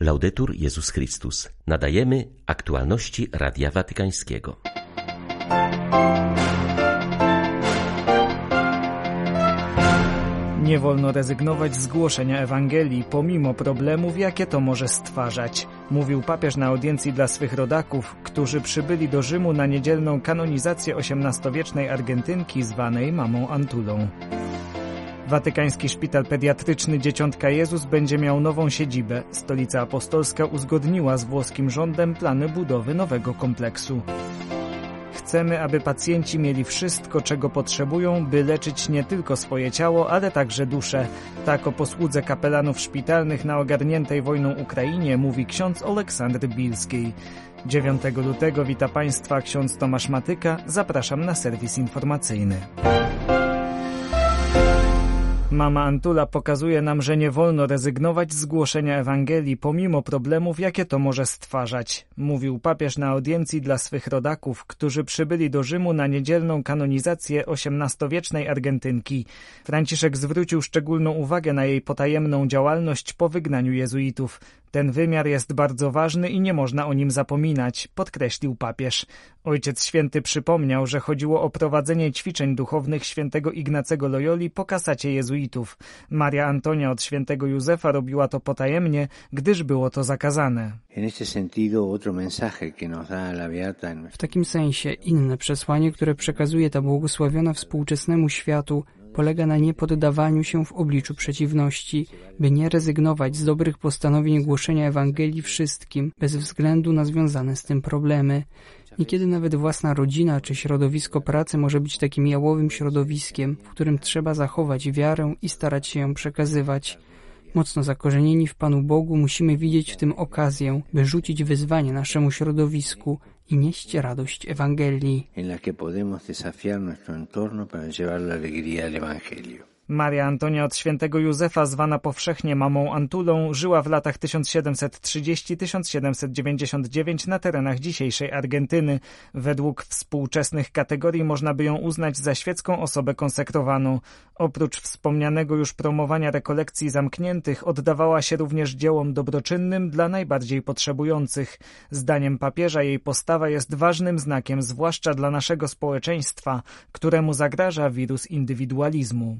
Laudetur Jezus Chrystus. Nadajemy aktualności Radia Watykańskiego. Nie wolno rezygnować z głoszenia Ewangelii, pomimo problemów, jakie to może stwarzać, mówił papież na audiencji dla swych rodaków, którzy przybyli do Rzymu na niedzielną kanonizację XVIII-wiecznej Argentynki zwanej Mamą Antulą. Watykański Szpital Pediatryczny Dzieciątka Jezus będzie miał nową siedzibę. Stolica Apostolska uzgodniła z włoskim rządem plany budowy nowego kompleksu. Chcemy, aby pacjenci mieli wszystko, czego potrzebują, by leczyć nie tylko swoje ciało, ale także duszę. Tak o posłudze kapelanów szpitalnych na ogarniętej wojną Ukrainie mówi ksiądz Aleksandr Bilski. 9 lutego wita Państwa ksiądz Tomasz Matyka. Zapraszam na serwis informacyjny. Mama Antula pokazuje nam, że nie wolno rezygnować z głoszenia Ewangelii pomimo problemów, jakie to może stwarzać, mówił papież na audiencji dla swych rodaków, którzy przybyli do Rzymu na niedzielną kanonizację XVIII-wiecznej Argentynki. Franciszek zwrócił szczególną uwagę na jej potajemną działalność po wygnaniu jezuitów. Ten wymiar jest bardzo ważny i nie można o nim zapominać, podkreślił papież. Ojciec Święty przypomniał, że chodziło o prowadzenie ćwiczeń duchownych świętego Ignacego Loyoli po kasacie jezuitów. Maria Antonia od świętego Józefa robiła to potajemnie, gdyż było to zakazane. W takim sensie inne przesłanie, które przekazuje ta błogosławiona współczesnemu światu, polega na niepoddawaniu się w obliczu przeciwności, by nie rezygnować z dobrych postanowień głoszenia Ewangelii wszystkim, bez względu na związane z tym problemy. Niekiedy nawet własna rodzina czy środowisko pracy może być takim jałowym środowiskiem, w którym trzeba zachować wiarę i starać się ją przekazywać. Mocno zakorzenieni w Panu Bogu musimy widzieć w tym okazję, by rzucić wyzwanie naszemu środowisku y radość Ewangelii. En la que podemos desafiar nuestro entorno para llevar la alegría al Evangelio. Maria Antonia od świętego Józefa, zwana powszechnie mamą Antulą, żyła w latach 1730-1799 na terenach dzisiejszej Argentyny. Według współczesnych kategorii można by ją uznać za świecką osobę konsekrowaną. Oprócz wspomnianego już promowania rekolekcji zamkniętych, oddawała się również dziełom dobroczynnym dla najbardziej potrzebujących. Zdaniem papieża jej postawa jest ważnym znakiem, zwłaszcza dla naszego społeczeństwa, któremu zagraża wirus indywidualizmu.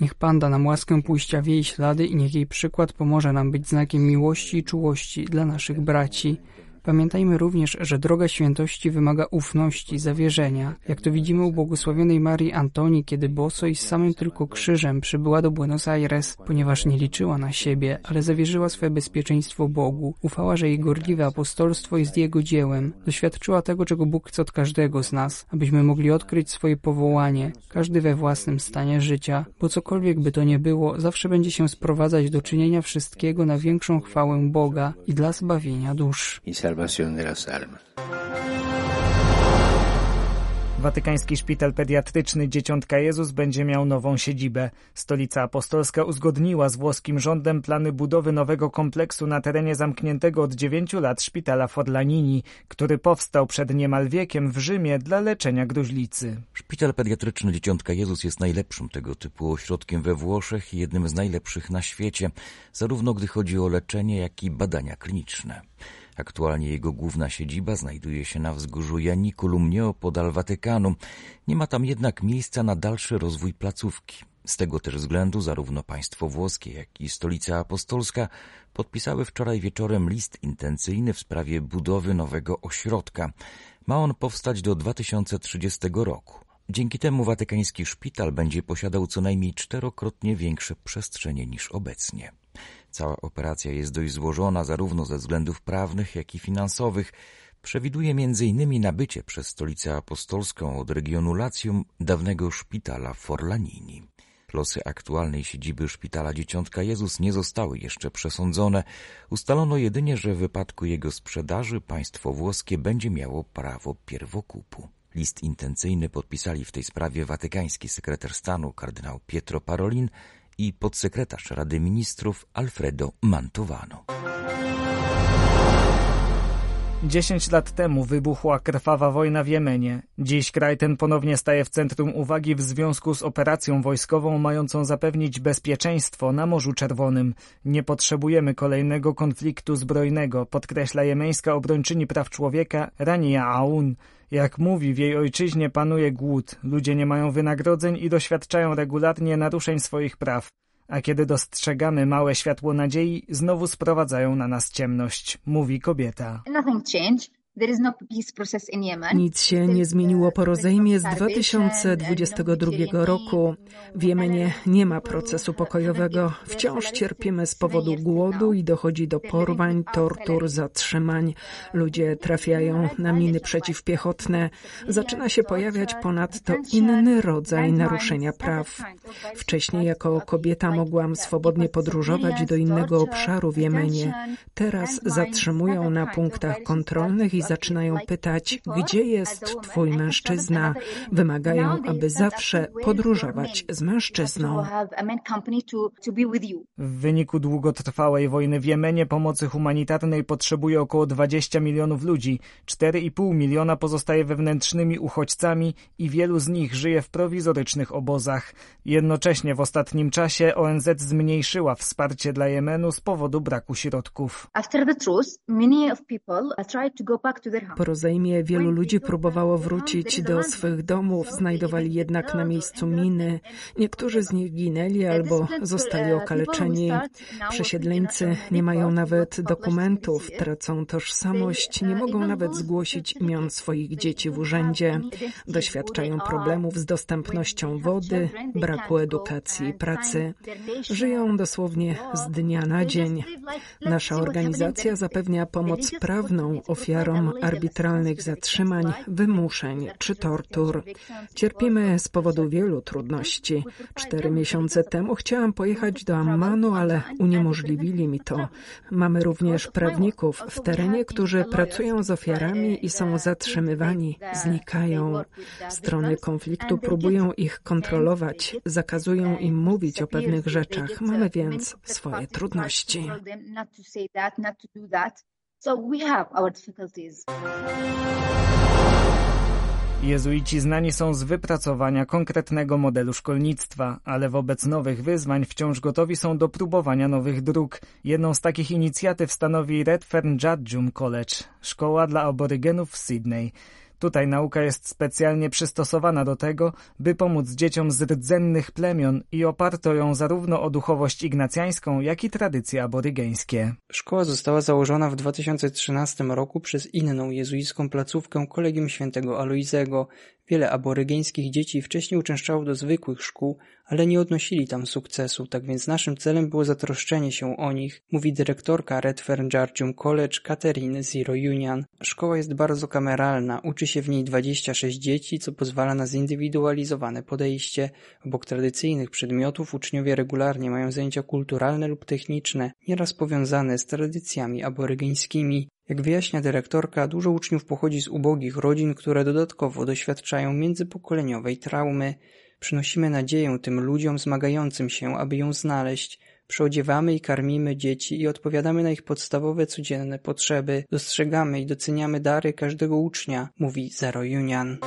Niech Pan da nam łaskę pójścia w jej ślady i niech jej przykład pomoże nam być znakiem miłości i czułości dla naszych braci. Pamiętajmy również, że droga świętości wymaga ufności, zawierzenia, jak to widzimy u błogosławionej Marii Antonii, kiedy boso i z samym tylko krzyżem przybyła do Buenos Aires, ponieważ nie liczyła na siebie, ale zawierzyła swoje bezpieczeństwo Bogu. Ufała, że jej gorliwe apostolstwo jest jego dziełem. Doświadczyła tego, czego Bóg chce od każdego z nas, abyśmy mogli odkryć swoje powołanie, każdy we własnym stanie życia, bo cokolwiek by to nie było, zawsze będzie się sprowadzać do czynienia wszystkiego na większą chwałę Boga i dla zbawienia dusz salvación de las almas. Watykański Szpital Pediatryczny Dzieciątka Jezus będzie miał nową siedzibę. Stolica Apostolska uzgodniła z włoskim rządem plany budowy nowego kompleksu na terenie zamkniętego od dziewięciu lat szpitala Forlanini, który powstał przed niemal wiekiem w Rzymie dla leczenia gruźlicy. Szpital Pediatryczny Dzieciątka Jezus jest najlepszym tego typu ośrodkiem we Włoszech i jednym z najlepszych na świecie, zarówno gdy chodzi o leczenie, jak i badania kliniczne. Aktualnie jego główna siedziba znajduje się na wzgórzu Janiculum nieopodal Watykanu. Nie ma tam jednak miejsca na dalszy rozwój placówki. Z tego też względu zarówno państwo włoskie, jak i stolica apostolska podpisały wczoraj wieczorem list intencyjny w sprawie budowy nowego ośrodka. Ma on powstać do 2030 roku. Dzięki temu watykański szpital będzie posiadał co najmniej czterokrotnie większe przestrzenie niż obecnie. Cała operacja jest dość złożona zarówno ze względów prawnych, jak i finansowych. Przewiduje m.in. nabycie przez Stolicę Apostolską od regionu Lacjum dawnego szpitala Forlanini. Losy aktualnej siedziby szpitala Dzieciątka Jezus nie zostały jeszcze przesądzone. Ustalono jedynie, że w wypadku jego sprzedaży państwo włoskie będzie miało prawo pierwokupu. List intencyjny podpisali w tej sprawie watykański sekretarz stanu kardynał Pietro Parolin i podsekretarz Rady Ministrów Alfredo Mantovano. Dziesięć lat temu wybuchła krwawa wojna w Jemenie. Dziś kraj ten ponownie staje w centrum uwagi w związku z operacją wojskową mającą zapewnić bezpieczeństwo na Morzu Czerwonym. Nie potrzebujemy kolejnego konfliktu zbrojnego, podkreśla jemeńska obrończyni praw człowieka Rania Aoun. Jak mówi, w jej ojczyźnie panuje głód, ludzie nie mają wynagrodzeń i doświadczają regularnie naruszeń swoich praw a kiedy dostrzegamy małe światło nadziei, znowu sprowadzają na nas ciemność, mówi kobieta. No Nic się nie zmieniło po rozejmie z 2022 roku. W Jemenie nie ma procesu pokojowego. Wciąż cierpimy z powodu głodu i dochodzi do porwań, tortur, zatrzymań. Ludzie trafiają na miny przeciwpiechotne. Zaczyna się pojawiać ponadto inny rodzaj naruszenia praw. Wcześniej jako kobieta mogłam swobodnie podróżować do innego obszaru w Jemenie. Teraz zatrzymują na punktach kontrolnych i zaczynają pytać, gdzie jest twój mężczyzna. Wymagają, aby zawsze podróżować z mężczyzną. W wyniku długotrwałej wojny w Jemenie pomocy humanitarnej potrzebuje około 20 milionów ludzi. 4,5 miliona pozostaje wewnętrznymi uchodźcami i wielu z nich żyje w prowizorycznych obozach. Jednocześnie w ostatnim czasie ONZ zmniejszyła wsparcie dla Jemenu z powodu braku środków. After the truce, many of people tried to go back po rozejmie wielu ludzi próbowało wrócić do swych domów, znajdowali jednak na miejscu miny. Niektórzy z nich ginęli albo zostali okaleczeni. Przesiedleńcy nie mają nawet dokumentów, tracą tożsamość, nie mogą nawet zgłosić imion swoich dzieci w urzędzie. Doświadczają problemów z dostępnością wody, braku edukacji i pracy. Żyją dosłownie z dnia na dzień. Nasza organizacja zapewnia pomoc prawną ofiarom arbitralnych zatrzymań, wymuszeń czy tortur. Cierpimy z powodu wielu trudności. Cztery miesiące temu chciałam pojechać do Ammanu, ale uniemożliwili mi to. Mamy również prawników w terenie, którzy pracują z ofiarami i są zatrzymywani, znikają. Strony konfliktu próbują ich kontrolować, zakazują im mówić o pewnych rzeczach. Mamy więc swoje trudności. So we have our difficulties. Jezuici znani są z wypracowania konkretnego modelu szkolnictwa, ale wobec nowych wyzwań wciąż gotowi są do próbowania nowych dróg. Jedną z takich inicjatyw stanowi Redfern Judgum College, szkoła dla aborygenów w Sydney. Tutaj nauka jest specjalnie przystosowana do tego, by pomóc dzieciom z rdzennych plemion i oparto ją zarówno o duchowość ignacjańską, jak i tradycje aborygeńskie. Szkoła została założona w 2013 roku przez inną jezuicką placówkę Kolegium Świętego Aloizego. Wiele aborygeńskich dzieci wcześniej uczęszczało do zwykłych szkół, ale nie odnosili tam sukcesu, tak więc naszym celem było zatroszczenie się o nich, mówi dyrektorka Redfern Jardium College Catherine Zero Union. Szkoła jest bardzo kameralna, uczy się w niej 26 dzieci, co pozwala na zindywidualizowane podejście. Obok tradycyjnych przedmiotów uczniowie regularnie mają zajęcia kulturalne lub techniczne, nieraz powiązane z tradycjami aborygeńskimi. Jak wyjaśnia dyrektorka, dużo uczniów pochodzi z ubogich rodzin, które dodatkowo doświadczają międzypokoleniowej traumy. Przynosimy nadzieję tym ludziom zmagającym się, aby ją znaleźć. Przyodziewamy i karmimy dzieci i odpowiadamy na ich podstawowe codzienne potrzeby. Dostrzegamy i doceniamy dary każdego ucznia, mówi Zero Union.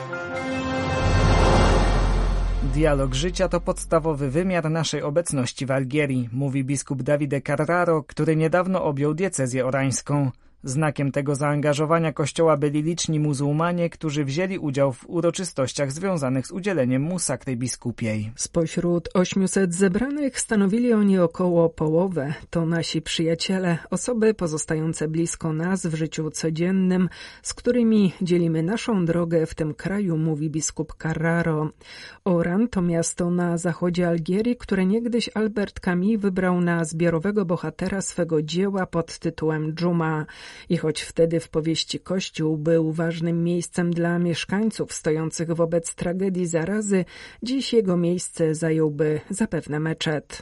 Dialog życia to podstawowy wymiar naszej obecności w Algierii, mówi biskup Davide Carraro, który niedawno objął diecezję orańską. Znakiem tego zaangażowania kościoła byli liczni muzułmanie, którzy wzięli udział w uroczystościach związanych z udzieleniem mu sakry biskupiej. Spośród 800 zebranych stanowili oni około połowę. To nasi przyjaciele, osoby pozostające blisko nas w życiu codziennym, z którymi dzielimy naszą drogę w tym kraju, mówi biskup Carraro. Oran to miasto na zachodzie Algierii, które niegdyś Albert Camus wybrał na zbiorowego bohatera swego dzieła pod tytułem Dżuma. I choć wtedy w powieści Kościół był ważnym miejscem dla mieszkańców stojących wobec tragedii zarazy, dziś jego miejsce zająłby zapewne meczet.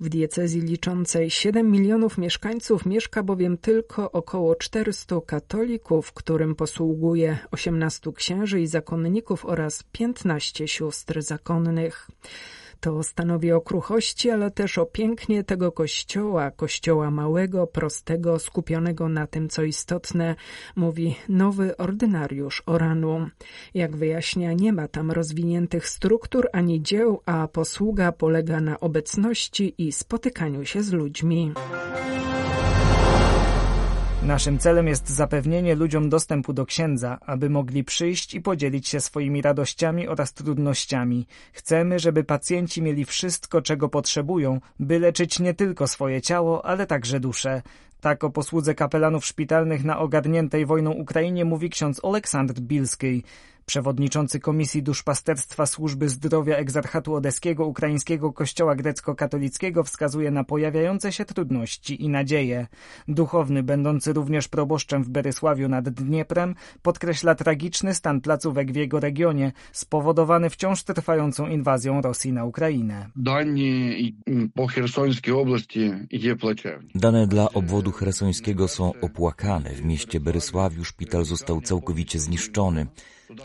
W diecezji liczącej 7 milionów mieszkańców mieszka bowiem tylko około 400 katolików, którym posługuje 18 księży i zakonników oraz 15 sióstr zakonnych. To stanowi o kruchości, ale też o pięknie tego kościoła, kościoła małego, prostego, skupionego na tym, co istotne, mówi nowy ordynariusz Oranu. Jak wyjaśnia, nie ma tam rozwiniętych struktur ani dzieł, a posługa polega na obecności i spotykaniu się z ludźmi. Naszym celem jest zapewnienie ludziom dostępu do księdza, aby mogli przyjść i podzielić się swoimi radościami oraz trudnościami. Chcemy, żeby pacjenci mieli wszystko, czego potrzebują, by leczyć nie tylko swoje ciało, ale także duszę. Tak o posłudze kapelanów szpitalnych na ogarniętej wojną Ukrainie mówi ksiądz Oleksandr Bilski. Przewodniczący Komisji Duszpasterstwa Służby Zdrowia Egzarchatu Odeskiego Ukraińskiego Kościoła Grecko-Katolickiego wskazuje na pojawiające się trudności i nadzieje. Duchowny, będący również proboszczem w Berysławiu nad Dnieprem, podkreśla tragiczny stan placówek w jego regionie, spowodowany wciąż trwającą inwazją Rosji na Ukrainę. Dane dla obwodu chersońskiego są opłakane. W mieście Berysławiu szpital został całkowicie zniszczony.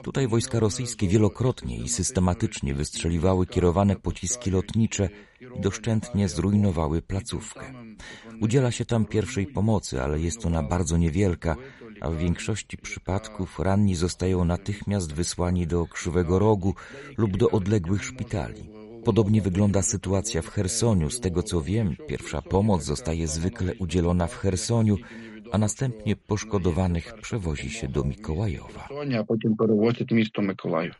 Tutaj wojska rosyjskie wielokrotnie i systematycznie wystrzeliwały kierowane pociski lotnicze i doszczętnie zrujnowały placówkę. Udziela się tam pierwszej pomocy, ale jest ona bardzo niewielka, a w większości przypadków ranni zostają natychmiast wysłani do Krzywego Rogu lub do odległych szpitali. Podobnie wygląda sytuacja w Chersoniu. Z tego co wiem, pierwsza pomoc zostaje zwykle udzielona w Chersoniu, a następnie poszkodowanych przewozi się do Mikołajowa.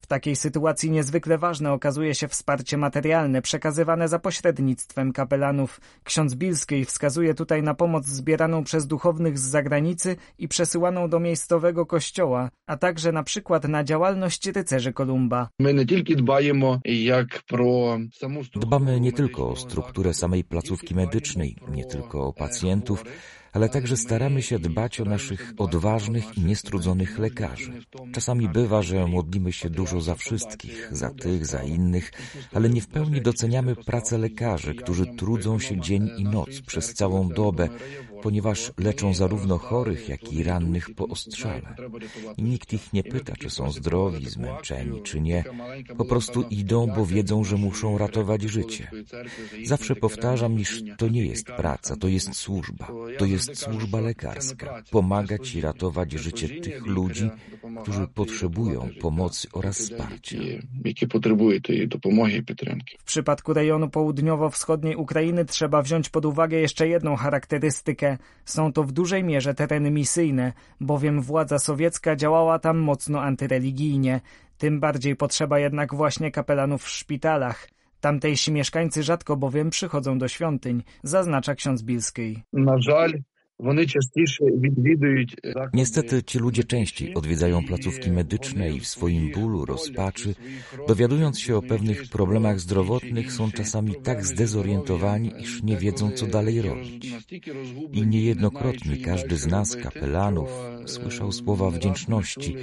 W takiej sytuacji niezwykle ważne okazuje się wsparcie materialne przekazywane za pośrednictwem kapelanów. Ksiądz Bilskiej wskazuje tutaj na pomoc zbieraną przez duchownych z zagranicy i przesyłaną do miejscowego kościoła, a także na przykład na działalność rycerzy Kolumba. Dbamy nie tylko o strukturę samej placówki medycznej, nie tylko o pacjentów, ale także staramy się dbać o naszych odważnych i niestrudzonych lekarzy. Czasami bywa, że modlimy się dużo za wszystkich, za tych, za innych, ale nie w pełni doceniamy pracę lekarzy, którzy trudzą się dzień i noc przez całą dobę, ponieważ leczą zarówno chorych, jak i rannych po ostrzale. I nikt ich nie pyta, czy są zdrowi, zmęczeni, czy nie. Po prostu idą, bo wiedzą, że muszą ratować życie. Zawsze powtarzam, iż to nie jest praca, to jest służba. To jest służba lekarska. Pomagać i ratować życie tych ludzi, którzy potrzebują pomocy oraz wsparcia. W przypadku rejonu południowo-wschodniej Ukrainy trzeba wziąć pod uwagę jeszcze jedną charakterystykę. Są to w dużej mierze tereny misyjne, bowiem władza sowiecka działała tam mocno antyreligijnie. Tym bardziej potrzeba jednak właśnie kapelanów w szpitalach. Tamtejsi mieszkańcy rzadko bowiem przychodzą do świątyń, zaznacza ksiądz Bilskiej. Na żal, Niestety ci ludzie częściej odwiedzają placówki medyczne i w swoim bólu, rozpaczy, dowiadując się o pewnych problemach zdrowotnych, są czasami tak zdezorientowani, iż nie wiedzą, co dalej robić. I niejednokrotnie każdy z nas, kapelanów, słyszał słowa wdzięczności,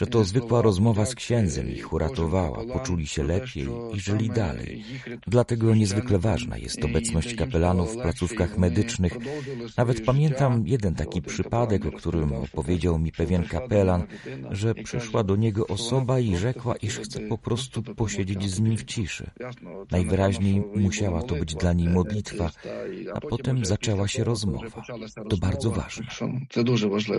że to zwykła rozmowa z księdzem ich uratowała, poczuli się lepiej i żyli dalej. Dlatego niezwykle ważna jest obecność kapelanów w placówkach medycznych. Nawet pamiętam jeden taki przypadek, o którym opowiedział mi pewien kapelan, że przyszła do niego osoba i rzekła, iż chce po prostu posiedzieć z nim w ciszy. Najwyraźniej musiała to być dla niej modlitwa, a potem zaczęła się rozmowa. To bardzo ważne. To dużo ważne.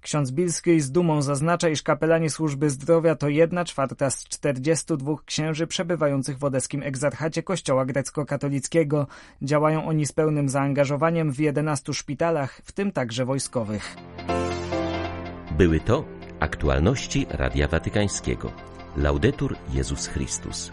Ksiądz Bilski z dumą zaznacza, iż kapelani służby zdrowia to jedna czwarta z 42 księży przebywających w odeskim egzarchacie kościoła grecko-katolickiego. Działają oni z pełnym zaangażowaniem w 11 szpitalach, w tym także wojskowych. Były to aktualności Radia Watykańskiego. Laudetur Jezus Chrystus.